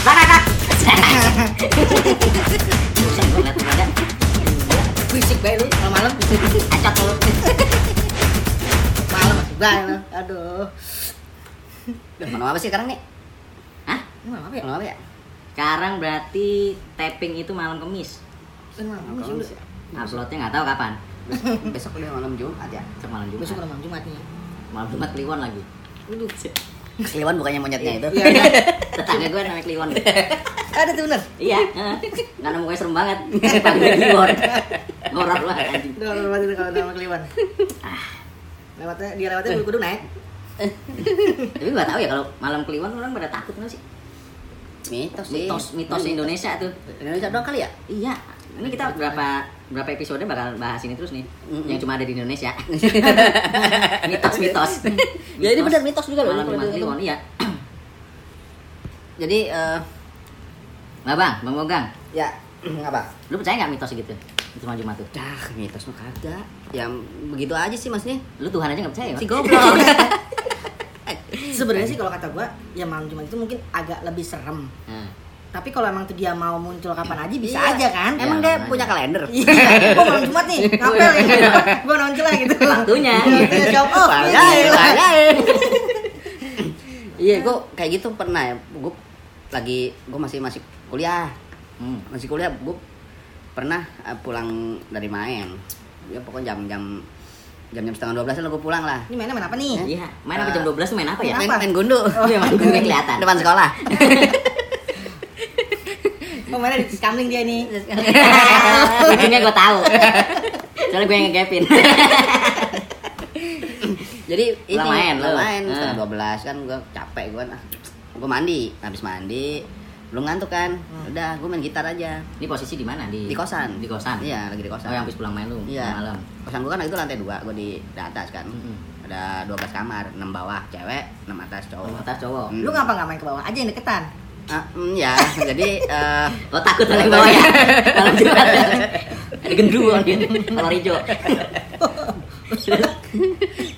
Bak. Buset, gua ngeliat lu malam-malam. Acot lu. Malam bae lu. Aduh. Malam apa sih sekarang nih? Hah? Malam apa ya? Malam apa ya? Sekarang berarti tapping itu malam kemis. Malam lu? sih. Uploadnya nggak tahu kapan. Besok udah malam Jumat ya. Besok malam Jumat. Besok malam Jumat nih. Malam Jumat Kliwon lagi. Waduh. Kliwon bukannya monyetnya itu. Iya, iya. Tetangga gue namanya Kliwon. Ada tuh bener. Iya. Karena mukanya serem banget. Panggil Kliwon. Ngorok lah anjing. Lewat itu kalau nama Kliwon. Lewatnya dia lewatnya kudu naik. Tapi gak tahu ya kalau malam Kliwon orang pada takut nggak sih? Mitos. Mitos, mitos Indonesia tuh. Indonesia doang kali ya? Iya. Ini kita berapa berapa episode bakal bahas ini terus nih. Mm-mm. Yang cuma ada di Indonesia. mitos-mitos. Ya, ini benar mitos juga loh, Malam ini Jumat Kliwon, iya. Jadi eh Nggak bang, bang Mogang. ya apa? Lu percaya nggak mitos gitu? Itu malam Jumat tuh. Dah, mitos mah kagak. Ya begitu aja sih masnya. Lu Tuhan aja nggak percaya? Si goblok. Sebenarnya sih kalau kata gua ya malam Jumat itu mungkin agak lebih serem. Nah, Tapi kalau emang tuh dia mau muncul kapan aja bisa Iya. aja kan? Ya, Emang dia makanya. punya kalender? Iya, gua malam Jumat nih, ngapel ya. Gua muncul lah gitu. Waktunya. Iya, Show off. Iya. Iya, gue kayak gitu pernah ya. Gue lagi, gue masih masih kuliah, hmm. masih kuliah. Gue pernah eh, pulang dari main. Ya pokoknya jam-jam jam-jam setengah dua belas gue pulang lah. Ini mainnya main apa nih? Iya, main apa jam 12 tuh main apa ya? Main Main, gundu. Iya, main gundu kelihatan. Depan sekolah. Oh, mainnya di kamling dia nih. Ujungnya gue tahu. Soalnya gue yang ngegapin. Jadi ini main, lu. main Ah. setengah dua belas kan gue capek gue nah. Gue mandi, habis mandi belum ngantuk kan. Hmm. Udah, gue main gitar aja. Ini posisi di mana? Di Di kosan. Di kosan. Iya, lagi di kosan. Oh, yang habis pulang main lu Iya. malam. Kosan gue kan itu lantai dua, gue di, di atas kan. Mm-mm. Ada 12 kamar, 6 bawah cewek, 6 atas Oh, cowok. atas cowok. Hmm. Lu ngapa nggak main ke bawah aja yang deketan? Ah, mm, ya, jadi eh Oh takut oleh bawah ya? Malam Jumat. Ada gendruwo dia. Kolor hijau.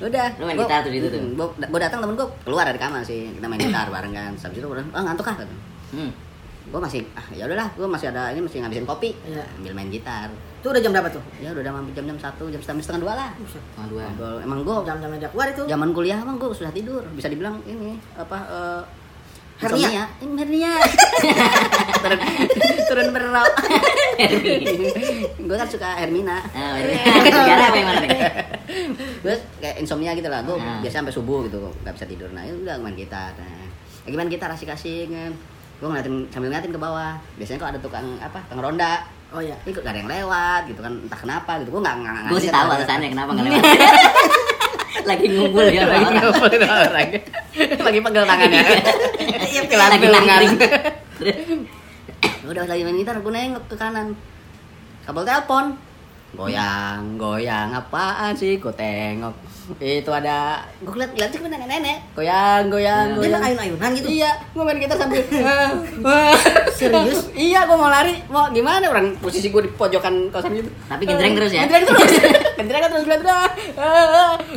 udah. Lu main gitar tuh di situ tuh? mm, Gua, gua datang temen gua keluar dari kamar sih, kita main gitar bareng kan. Habis itu bilang, "Ah, ngantuk ah." Hmm. Gua masih ah ya udahlah, gua masih ada ini masih ngabisin kopi. Iya. Ambil main gitar. Itu udah jam berapa tuh? Ya udah udah hampir jam-jam 1, jam setengah setengah dua lah. Sama dua. Emang gua Jam-jam dia keluar itu. zaman kuliah emang gua sudah tidur. Bisa dibilang ini apa eh Hernia? hernia. turun turun berok. gue kan suka Hermina. Ah, Negara apa yang mana nih? Terus kayak insomnia gitu lah. Gue Nah. biasa sampai subuh gitu nggak bisa tidur. Nah, ya udah main gitar. Nah, lagi main gitar asik-asik kan. Gue ngeliatin sambil ngeliatin ke bawah. Biasanya kok ada tukang apa? Tukang ronda. Oh iya. Ini kok gak ada yang lewat gitu kan. Entah kenapa gitu. Gue nggak nggak Gue sih tahu apa. alasannya kenapa nggak lewat. Lagi ngumpul ya Lagi ngumpulin orang. Lagi pegel tangannya. Iya, Lagi nangkring. udah lagi main gitar gue nengok ke kanan kabel telepon goyang goyang apaan sih gue tengok itu ada gue liat liat cuma nenek-nenek goyang goyang Ya. Dia goyang main ayun-ayunan gitu. iya gue main gitar sambil. Serius? iya gue mau lari mau gimana orang posisi gue di pojokan kosan gitu Tapi genjreng terus ya? genjreng terus genjreng terus gue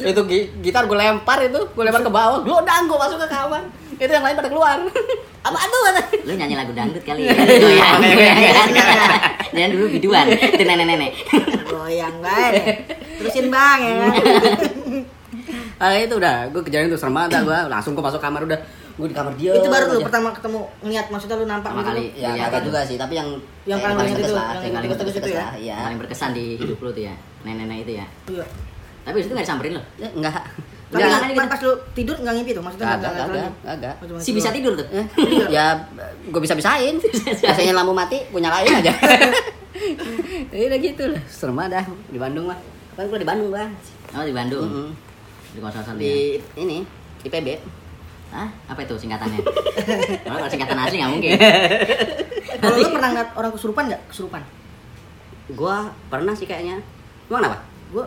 itu gi- gitar gue lempar itu gue lempar ke bawah glodang gue masuk ke kamar itu yang lain pada keluar apa tuh Lu nyanyi lagu dangdut kali ya? Goyang, goyang. Jangan dulu biduan, itu nenek-nenek. Goyang banget. Terusin bang ya. kan? Ah itu udah, gue kejarin tuh serem banget gue langsung gue masuk kamar udah gue di kamar dia. itu baru lu pertama ketemu ngeliat maksudnya lu nampak Pertama gitu. kali. Ya Iya, agak kan. juga sih, tapi yang Yang paling banyak tegas itu, lah, yang yang paling tegas itu ya. Iya. Paling berkesan di hidup lu tuh ya, nenek-nenek itu ya. Iya. Tapi itu nggak disamperin lo. Ya, enggak. Tapi nggak- makanya pas, gitu. pas lu tidur nggak ngimpi tuh maksudnya nggak- nggak nggak-. Oh, Si bisa tidur tuh. Ya gue bisa bisain. Biasanya lampu mati punya lain aja. Jadi udah gitu lah. Serem dah di Bandung mah. Kan gue di Bandung bang. Oh di Bandung. Mm-mm. Di kosan Di ini IPB. Hah? Apa itu singkatannya? Kalau kalau singkatan asli nggak mungkin. Kalau lu pernah ngeliat orang kesurupan nggak? Kesurupan. Gua pernah sih kayaknya. Emang kenapa? Gue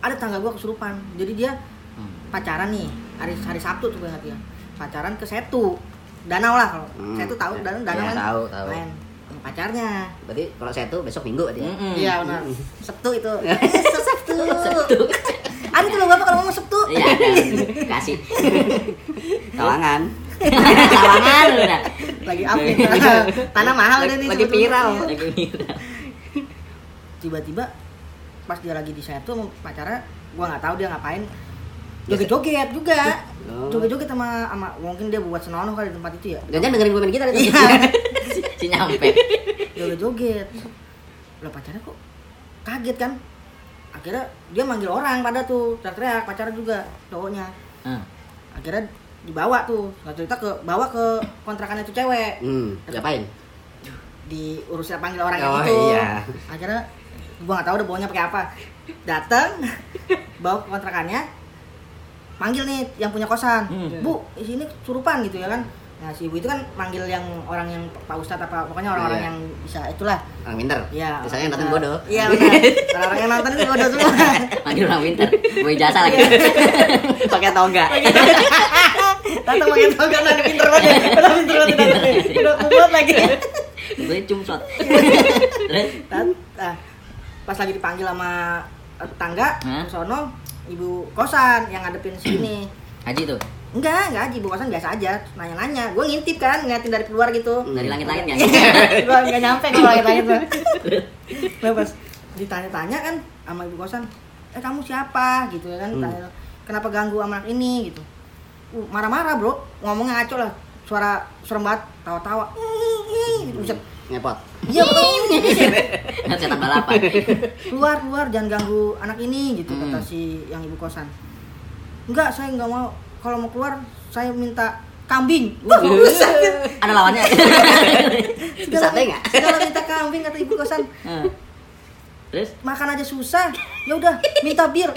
ada tangga gue kesurupan. Jadi dia Hmm. pacaran nih hari hari Sabtu tuh banget ya. Pacaran ke Setu. Danau lah kalau Hmm. Setu tahu danau danau Ya, kan. tahu, tahu. Main pacarnya. Berarti kalau saya tuh besok minggu berarti ya. Mm-mm. Iya benar. Sabtu itu. Eh, Sabtu. Sabtu. Ada tuh bapak kalau ngomong Sabtu. Iya, ada. kasih. Kawangan. Sawangan lu udah. lagi up nih. Tanah mahal deh nih. Lagi viral. Lagi viral. Tiba-tiba pas dia lagi di sama pacarnya, gua nggak tahu dia ngapain. Joget-joget juga. Oh. Joget-joget sama sama mungkin dia buat senonoh kali di tempat itu ya. Jangan dengerin gue main gitar itu. Iya. Si nyampe. joget-joget lah pacarnya kok kaget kan akhirnya dia manggil orang pada tuh teriak-teriak pacarnya juga cowoknya Ah. akhirnya dibawa tuh nggak cerita ke bawa ke kontrakannya tuh cewek Hmm, ngapain? diurusnya panggil orang Oh, itu iya. akhirnya gua nggak tahu udah bawanya pakai apa datang bawa ke kontrakannya manggil nih yang punya kosan Hmm. bu di sini surupan gitu ya kan nah si ibu itu kan manggil yang orang yang pak ustadz apa pokoknya orang-orang Iya. yang bisa itulah Orang pinter. Iya. Biasanya yang datang benar. bodoh. Iya. Kalau orang yang nonton itu bodoh semua. Panggil orang pinter. Gue ijazah lagi. Pakai toga. Datang pakai toga nanti pinter banget. Udah pinter banget. udah. Kuat lagi. Gue cumsot. Nah, pas lagi dipanggil sama tetangga ke sono ibu kosan yang ngadepin sini. Haji tuh. Enggak, enggak, ibu kosan biasa aja, nanya-nanya. Gue ngintip kan, ngeliatin dari keluar gitu. Dari langit-langit kan. gue nggak nyampe kalau langit-langit tuh. Nah, pas ditanya-tanya kan sama ibu kosan, eh kamu siapa gitu ya kan? Hmm. Tanya, Kenapa ganggu sama anak ini gitu? Uh, marah-marah bro, ngomongnya ngaco lah, suara serem banget, tawa-tawa. Gitu, buset. Ngepot. Iya betul. Kan setan balapan. keluar keluar jangan ganggu anak ini gitu Hmm. kata si yang ibu kosan. Enggak, saya nggak mau. Kalau mau keluar, saya minta kambing. Wah, buset. Ada lawannya. Bisa sate nggak? Segala minta kambing kata ibu kosan. Terus? makan aja susah ya udah minta bir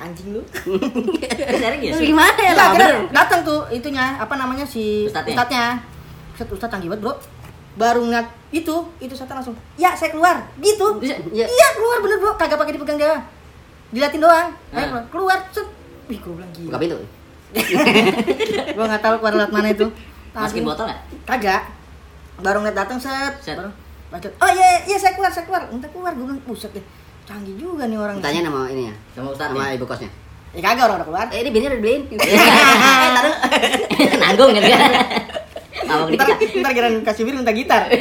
anjing lu Serius? Gimana ya lah? datang tuh itunya apa namanya si Ustadznya? ustadznya Ustad, ustadz canggih banget bro baru ngeliat itu itu setan langsung ya saya keluar gitu ya. iya keluar bener bro kagak pakai dipegang dia diliatin doang Ayo, Ah. keluar set wih gue bilang Buka gila pintu. gue nggak tahu keluar lewat mana itu Masukin botol nggak? Kagak. Baru ngeliat datang set. Set. Baru. Oh iya iya saya keluar saya keluar. Entah keluar gue bilang buset deh. Canggih juga nih orang. Tanya nama ini ya. Sama ustadz Sama ya? ibu kosnya. Ya kagak orang udah keluar. Eh, ini birnya udah dibeliin. Nanggung kan? Mabok Ntar ntar kira kasih bir minta gitar.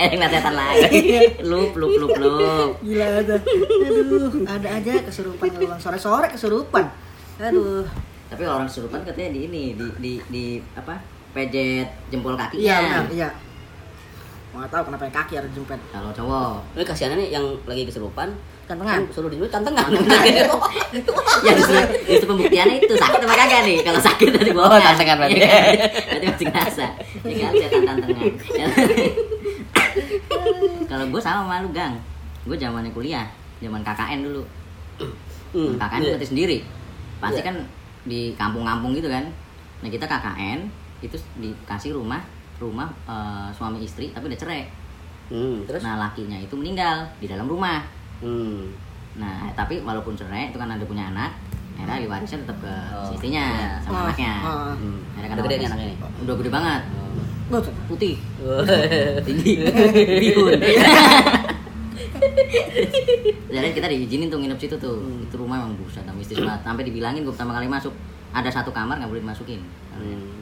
Eh, setan lagi. Lup, lup, lup, lup. Gila ada. Aduh, ada aja kesurupan kalau sore-sore kesurupan. Aduh. Tapi orang kesurupan katanya di ini, di, di, di apa? Pejet jempol kakinya. Iya iya. Mau tahu kenapa yang kaki harus jempet. Kalau cowok. Ini kasihannya nih yang lagi kesurupan. Gantengan. Kan suruh dijemput tantengan. ya justru, justru pembuktiannya itu sakit apa kagak nih kalau sakit tadi bohong Oh, tantangan berarti. Iya kan? berarti masih ngerasa ya kan setan tantangan kalau gue sama sama lu gang gue zamannya kuliah zaman KKN dulu Hmm. KKN Iya. berarti sendiri pasti Iya. kan di kampung-kampung gitu kan nah kita KKN itu dikasih rumah rumah eh, suami istri tapi udah cerai Hmm, terus? nah lakinya itu meninggal di dalam rumah Hmm. Nah, tapi walaupun cerai itu kan ada punya anak, akhirnya diwarisnya tetap ke Oh, istrinya iya. sama Oh, anaknya. oh. Hmm. Akhirnya kan Udah gede nih anaknya nih. Udah gede banget, Buset. putih, Oh. tinggi, bihun. Jadi kita diizinin tuh nginep situ tuh. Hmm. Itu rumah emang buset, mistis banget. Sampai dibilangin gue pertama kali masuk ada satu kamar nggak boleh dimasukin. Hmm.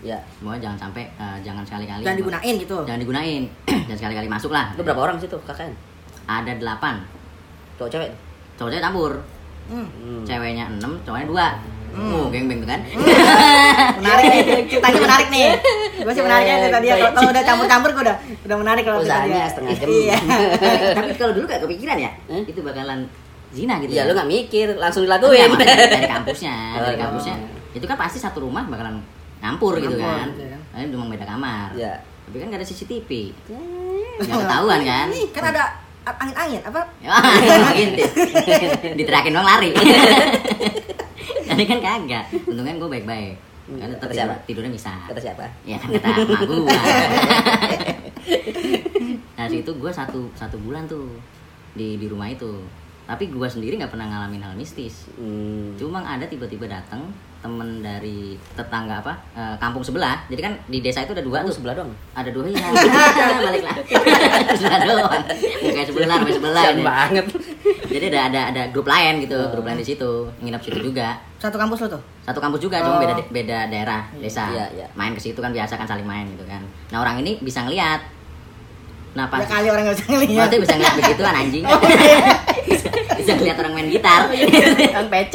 Ya. Semuanya jangan sampai, eh, jangan sekali-kali. Jangan digunain gitu. Jangan digunain. jangan sekali-kali masuk lah. Itu berapa orang situ KKN? Ada delapan. Cowok cewek? Cowoknya campur. Hmm. Hmm. Ceweknya enam, cowoknya dua. Hmm. Oh, geng-geng tuh kan. Menarik nih, ceritanya menarik nih. Gue sih menariknya itu tadi ya. Kalau- udah campur-campur gue udah udah menarik kalau cerita Usahanya dia. setengah jam. Iya. Tapi kalau dulu gak kepikiran ya, Eh? itu bakalan zina gitu Ya lu nggak mikir, langsung dilakuin. dari kampusnya, dari Oh. kampusnya. Itu kan pasti satu rumah bakalan ngampur gitu Ngampur, kan. gitu kan. Lain cuma beda kamar. Ya. Tapi kan gak ada CCTV. Nggak ketahuan kan. Kan ada angin-angin apa? Ya, ngintip. Diteriakin doang lari. Tadi kan kagak. Untungnya gue baik-baik. Kan tetap siapa? tidur, tidurnya bisa. Kata siapa? Ya kan kata emak gua. nah situ gue satu satu bulan tuh di di rumah itu. Tapi gue sendiri nggak pernah ngalamin hal mistis. Hmm. Cuma ada tiba-tiba datang temen dari tetangga apa eh, kampung sebelah. Jadi kan di desa itu ada dua Kamu tuh. sebelah dong. Ada dua ya. Balik lah. sebelah doang. Bukan sebelah, sampai sebelah. Ini. banget. Jadi ada ada ada grup lain gitu, grup lain di situ, nginep situ juga. Satu kampus lo tuh? Satu kampus juga, cuma Oh. beda beda daerah, desa. Iya, iya. Main ke situ kan biasa kan saling main gitu kan. Nah, orang ini bisa ngeliat. Nah, pas Ya kali orang nggak bisa ngeliat. Maksudnya bisa ngeliat begitu kan anjing. Oh, iya. bisa, bisa ngeliat orang main gitar. Kan PC.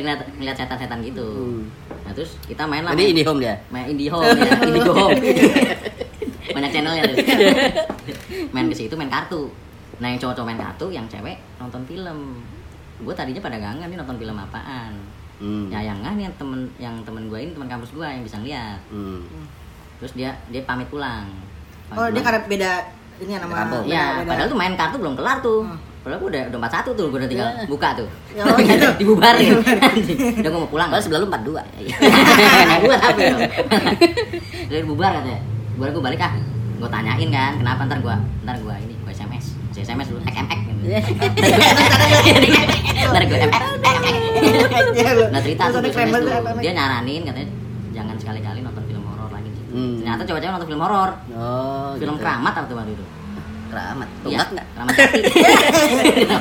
Bisa ngeliat, ngeliat setan-setan gitu. Hmm. Nah, terus kita main lah. Jadi main- IndiHome dia. main IndiHome ya, IndiHome. Banyak channelnya tuh. main ke situ main kartu. Nah, yang cowok-cowok main kartu, yang cewek nonton film. Gue tadinya pada gangan nih nonton film apaan. Hmm. Ya yang nggak nih yang temen yang temen gue ini teman kampus gue yang bisa ngeliat. Hmm. Terus dia dia pamit pulang. Pamit Oh, dia pulang. karena beda ini ya nama Kampung. Beda- padahal tuh main kartu belum kelar tuh. Hmm. Padahal gue udah udah 41 tuh, gue udah tinggal Ya. buka tuh. Oh, gitu. Dibubarin. Udah gue mau pulang. Padahal sebelah lu 42. nah, gue tapi. Udah bubar katanya. Gue gue balik ah. Gue tanyain kan, kenapa ntar gue ntar gue ini gue SMS. Saya SMS dulu, hack MX gitu. Ntar gue MX, Iya, lu. Nah cerita tuh Dia nyaranin katanya jangan sekali-kali nonton film horor lagi. Hmm. Ternyata cewek-cewek nonton film horor. Oh, Film gitu. keramat apa tuh waktu itu? Keramat. Iya, Tunggak enggak? Keramat Jati.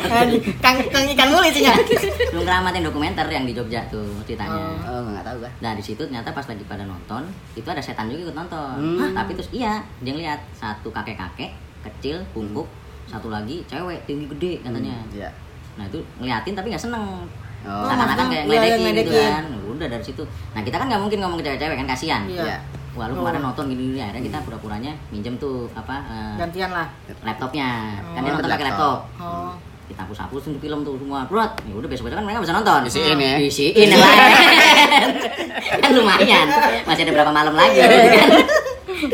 Anjing, Kang kang ikan mulu isinya. Film keramat yang dokumenter yang di Jogja tuh ceritanya. Oh. Oh, enggak tahu gua. Nah di situ ternyata pas lagi pada nonton itu ada setan juga ikut nonton. Hmm. Tapi terus iya dia ngeliat satu kakek kakek kecil bungkuk, satu lagi cewek tinggi gede katanya. Iya. Nah itu ngeliatin tapi nggak seneng. Oh. Seakan-akan maksudnya, kayak iya, iya, ngeledekin gitu ngeledekin. kan. Udah dari situ. Nah kita kan nggak mungkin ngomong ke cewek-cewek kan kasihan. Iya. Iya. Wah lu kemarin nonton gini gini akhirnya kita pura-puranya minjem tuh apa eh, Gantian lah. laptopnya. Kan Oh, dia nonton pakai laptop. laptop Oh. kita hapus-hapus tuh film tuh semua berat ya udah besok besok kan mereka bisa nonton Isiin ya. isiin yang lain kan lumayan masih ada berapa malam lagi gitu kan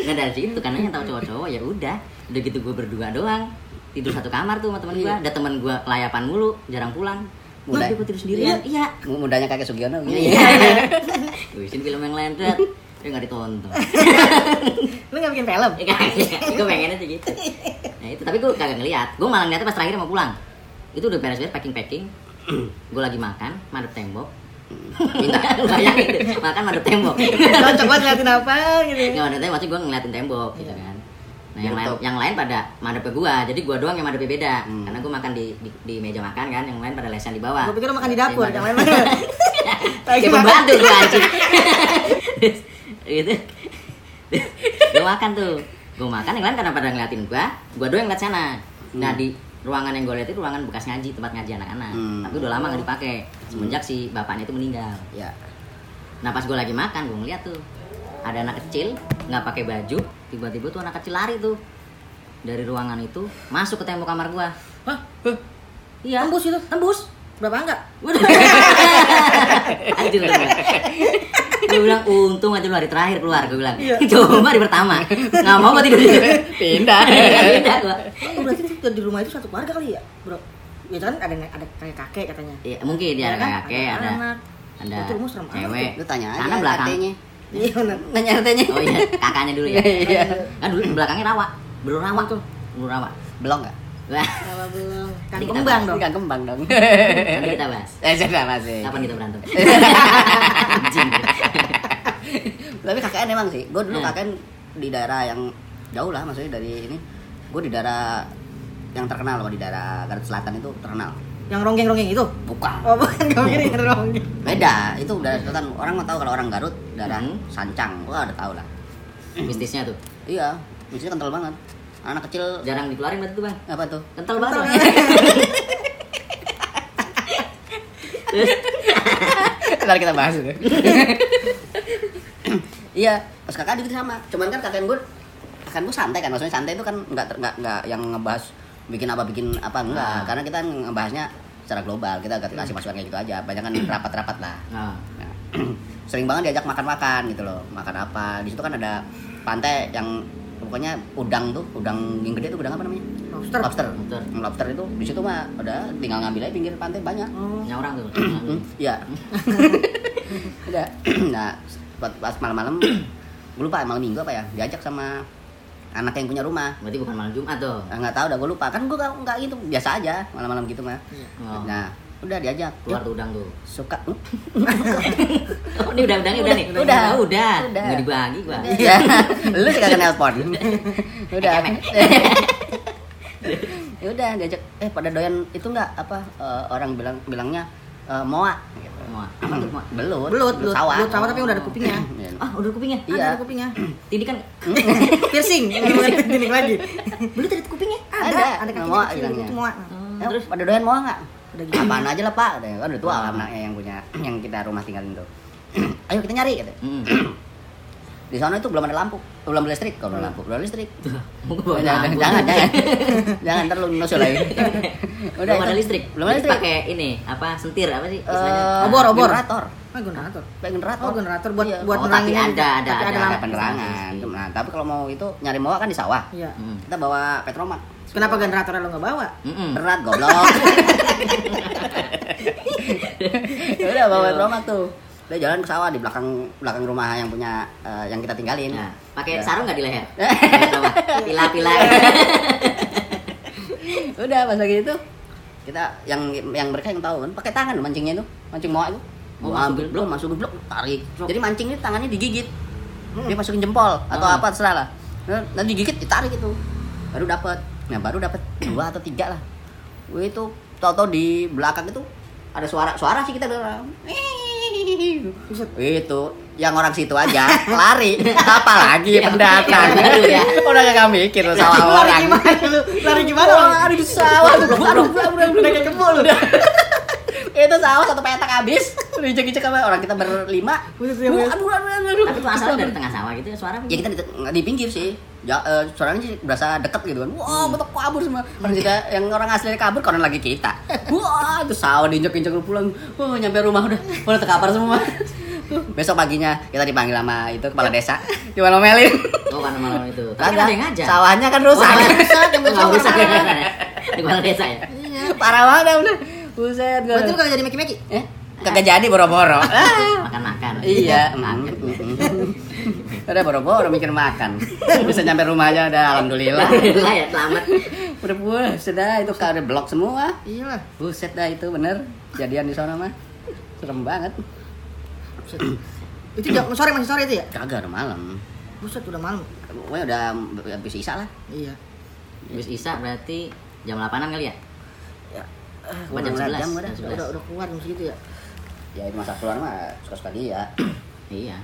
nah dari situ karena yang tahu cowok-cowok ya udah udah gitu gue berdua doang tidur satu kamar tuh sama teman gue ada teman gue kelayapan mulu jarang pulang Muda. udah gue tidur sendirian iya Mudanya kakek Sugiono gitu. iya gue isiin film yang lain Dad. Dia nggak ditonton. Lu nggak bikin film? gue pengennya sih gitu. Nah itu tapi gue kagak ngeliat. Gue malah ngeliatnya pas terakhir mau pulang. Itu udah beres-beres packing-packing. Gue lagi makan madep tembok. Minta bayangin makan madep tembok. Cocok banget ngeliatin apa gitu. nggak madep tembok maksudnya gue ngeliatin tembok gitu kan. Nah yang lain yang lain pada madep ke gue jadi gue doang yang madepnya beda. Hmm. karena gue makan di, di di meja makan kan. Yang lain pada lesehan di bawah. Gue pikir lu makan di dapur, Yang lain- mana? Kayak pembantu gue anjing gitu gue makan tuh gue makan yang lain karena pada ngeliatin gue gue doang yang ngeliat sana nah Hmm. di ruangan yang gue lihat itu ruangan bekas ngaji tempat ngaji anak-anak Hmm. tapi udah lama nggak dipakai semenjak si bapaknya itu meninggal Ya. nah pas gue lagi makan gue ngeliat tuh ada anak kecil nggak pakai baju tiba-tiba tuh anak kecil lari tuh dari ruangan itu masuk ke tembok kamar gue Hah? iya Tembus itu? tembus Berapa enggak? Anjir Gue bilang untung aja lu hari terakhir keluar Gue bilang Iya. coba di pertama Nggak mau gue tidur di Pindah. Pindah gua Oh, berarti di rumah itu satu keluarga kali ya, Bro? Ya kan ada ada kayak kakek katanya. Iya mungkin ya Iya ada kan? kakek Ada ada anak. Ada Itu rumah serem cewek Lu tanya aja Sana belakang. Iya benar. Nanya RT-nya. Oh iya kakaknya dulu ya Iya. Kan dulu belakangnya rawa Belum rawa Betul. Belum rawa Belum enggak? Wah Kalau belum kan kembang bahas. dong. Kan kembang dong. nanti kita bahas Eh, sudah masih. Kapan kita berantem Anjing Tapi KKN emang sih. Gue dulu Hmm. KKN di daerah yang jauh lah maksudnya dari ini. Gue di daerah yang terkenal loh di daerah Garut Selatan itu terkenal. Yang ronggeng-ronggeng itu? Bukan. Oh, bukan gue pikir yang ronggeng. Beda, itu daerah selatan. Orang mau tahu kalau orang Garut daerah Hmm. Sancang. Wah, udah tahu lah. Mistisnya tuh Iya, misinya kental banget. Anak kecil Jarang dikeluarin berarti tuh bang apa tuh? Kental banget Bang. Ntar kita bahas itu. iya, pas kakak juga sama. Cuman kan kakek gue, kakek gue santai kan. Maksudnya santai itu kan nggak nggak nggak yang ngebahas bikin apa bikin apa enggak. Ah. Karena kita ngebahasnya secara global. Kita kasih kasih masukan kayak gitu aja. Banyak kan rapat-rapat lah. Nah, Nah, sering banget diajak makan-makan gitu loh. Makan apa? Di situ kan ada pantai yang pokoknya udang tuh, udang yang gede tuh udang apa namanya? Lobster. Lobster. Lobster. Lobster itu di situ mah udah tinggal ngambil aja pinggir pantai banyak. Oh. nyaurang tuh Hmm, Iya. Udah. Nah, pas, pas malam-malam gue lupa malam minggu apa ya diajak sama anak yang punya rumah Berarti bukan malam Jumat tuh Ah, nggak tahu dah gue lupa kan gue nggak nggak gitu biasa aja malam-malam gitu mah Oh. nah udah diajak keluar tuh udang tuh suka oh ini udah udangnya udah, nih Udah. oh, udah Udah. nggak dibagi gua Iya, lu sih kagak nelpon. Udah. ya udah diajak eh pada doyan itu nggak apa eh, orang bilang bilangnya eh, moa gitu. Moa. Apa tuh, Moa? belut Belut, belut, sawah belut sawah tapi udah ada kupingnya. Iya. Ah, udah kupingnya. Iya. Ada ada kupingnya. Tini kan Piercing, ini lagi. belut ada kupingnya. Ada, Ada, ada kaki moa bilangnya. moa. Terus pada doyan moa nggak Udah. Apaan aja lah pak? Katanya, kan udah tua anaknya yang punya yang kita rumah tinggalin tuh. Ayo kita nyari gitu di sana itu belum ada lampu. Belum ada listrik kalau lampu. Belum ada listrik. Jangan lampu. jangan jangan. Jangan ntar lu nusul lagi. Belum ada listrik. belum ada listrik. Pakai ini apa sentir apa sih Eh, istilahnya? Obor, obor. generator Ah, generator. pakai generator Oh, generator buat Iya. buat Oh, nerangin tapi ada, ada, Tapi ada, ada lampu. penerangan nah tapi kalau mau itu nyari moa kan di sawah Iya. Mm. kita bawa petromak Kenapa generatornya lo nggak bawa? Mm-mm. berat goblok Ya udah bawa petromak tuh udah jalan ke sawah di belakang belakang rumah yang punya eh, yang kita tinggalin Nah, pakai sarung nggak di leher? Pila-pila. udah pas lagi itu kita yang yang mereka yang tahu kan pakai tangan mancingnya itu mancing moa itu Oh, Mau masuk ambil belum masuk blok tarik Blok. jadi mancing ini tangannya digigit dia masukin jempol atau Ah. apa terserah lah Nah, nanti digigit ditarik itu baru dapat nah baru dapat dua atau tiga lah Wih, itu tau-tau di belakang itu ada suara suara sih kita dengar Buset. itu yang orang situ aja lari apalagi Yang- pendatang ya. udah gak mikir sawah Lari orang gimana lu? Lari gimana? Lu? lari di sawah aduh Udah kayak kebo lu. itu sawah satu petak habis. Injek-injek sama orang kita berlima. Aduh aduh aduh aduh, Tapi itu asalnya dari tengah sawah gitu ya suara. ya kita di, di pinggir sih. Ya eh, suaranya sih berasa deket gitu kan. Wah betul kabur semua. Orang kita yang orang asli kabur konon lagi kita. Wah itu sawah diinjek-injek pulang. Wah nyampe rumah udah. Udah terkapar semua. Besok paginya kita dipanggil sama itu kepala desa. Gimana melin? Oh, karena malam itu. Tapi kan ada yang ngajak. sawahnya kan rusak. Oh, rusak, yang rusak kepala desa ya. parah banget udah buset gua Berarti lu kagak jadi meki-meki? eh kagak jadi boro-boro Makan-makan. iya Makan. udah boro-boro mikir makan bisa nyampe rumah aja udah alhamdulillah Alhamdulillah ya, selamat. udah puas sudah itu kare blok semua Iyalah. buset dah itu bener jadian di sana mah serem banget Buset. Itu jam sore masih sore itu ya? kagak udah malam Buset udah malam. pokoknya udah habis isa lah Iya. Habis Isa berarti jam 8-an kali ya? Ya, Jam Udah 11? jam udah. Udah udah keluar jam segitu ya. ya itu masa keluar mah suka-suka dia Iya.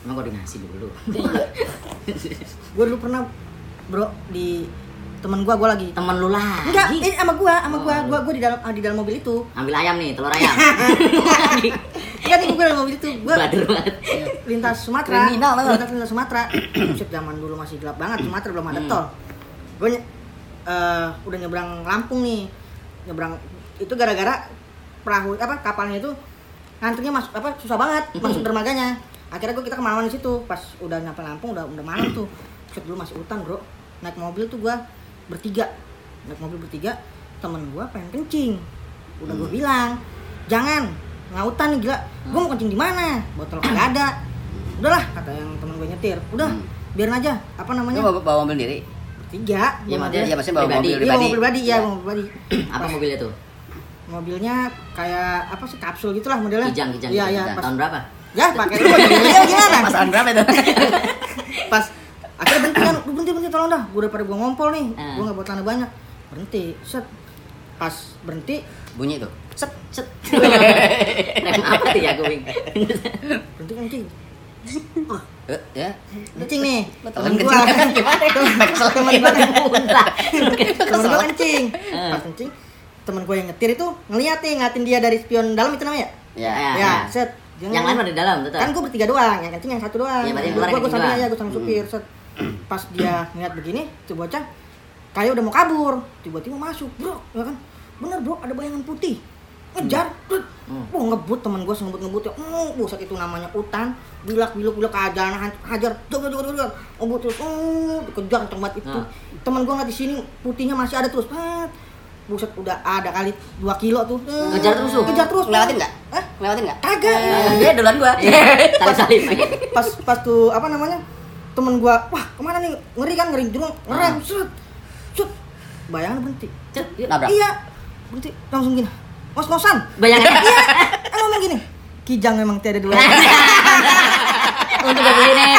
Emang koordinasi dulu. Gue dulu pernah bro di temen gua gua lagi Temen lu lah. enggak ini sama gua sama gua Oh. gua gua di dalam ah, di dalam mobil itu Ambil ayam nih, telur ayam. enggak nih gua dalam mobil itu gua Bader banget. lintas Sumatera Kriminal banget. lintas, lintas Sumatera Buset, zaman dulu masih gelap banget Sumatera belum ada Hmm. tol gue eh, udah nyebrang Lampung nih nyebrang. Itu gara-gara perahu apa kapalnya itu ngantrinya masuk apa susah banget masuk dermaganya. Akhirnya gue kita kemalaman di situ. Pas udah nyampe Lampung udah udah malam tuh. Buset, dulu masih hutan bro. Naik mobil tuh gua bertiga. Naik mobil bertiga temen gua pengen kencing. Udah gue bilang jangan ngautan nih gila. Gue mau kencing di mana? Botol kagak ada. Udahlah kata yang temen gue nyetir. Udah Hmm. biarin aja. Apa namanya? Bawa, bawa mobil diri tiga bawa maksudnya- Iya, maksudnya bawa Pribadi. mobil Iya, pribadi. mobil pribadi ya, Iya. mobil pribadi. Apa Pas mobilnya tuh? Mobilnya kayak apa sih kapsul gitulah modelnya. Kijang, kijang. Iya, iya, pas Tahun berapa? ya pakai lu iya gimana? pas tahun berapa itu Pas akhirnya berhenti kan, "Lu berhenti berhenti tolong dah. Gue udah pada gue ngompol nih. Ah. Gue nggak buat tanah banyak. Berhenti. Set. Pas berhenti, bunyi tuh set, Set. Rem apa tuh ya gue? berhenti kencing. Eh, ya kencing nih. Temen gua. kencing gimana? Temen gua Muntah. temen gue kencing Eh. pas kencing temen gue yang nyetir itu ngeliat nih ngeliatin dia dari spion dalam itu namanya ya Ya. ya set Yang lain ada di dalam, tetap. kan gue bertiga doang yang kencing yang satu doang yang gue gue doang. aja gue sama supir set pas dia ngeliat begini tuh bocah kayak udah mau kabur tiba-tiba masuk bro ya kan bener bro ada bayangan putih ngejar. Hmm. Wah ngebut temen gue ngebut ngebut ya, oh, buset itu namanya hutan, bilak biluk bilak keajaan hajar, jaga jaga jaga, ngebut terus, oh, dikejar kenceng banget itu. Nah. Temen gue nggak di sini, putihnya masih ada terus, Pet. buset udah ada kali 2 kilo tuh, Ngejar terus tuh? ngejar terus, Ngelewatin nggak? Eh, Ngelewatin nggak? Kagak. Eh, Dia duluan gua. Salib salib. pas pas tuh apa namanya temen gua wah ke mana nih ngeri kan ngeri jerung ngerem Ah. set set bayangan berhenti Cet. Nabrak. iya berhenti langsung gini ngos ngosan Bayangan. iya eh ngomong gini kijang memang tiada dua Untuk gue nih.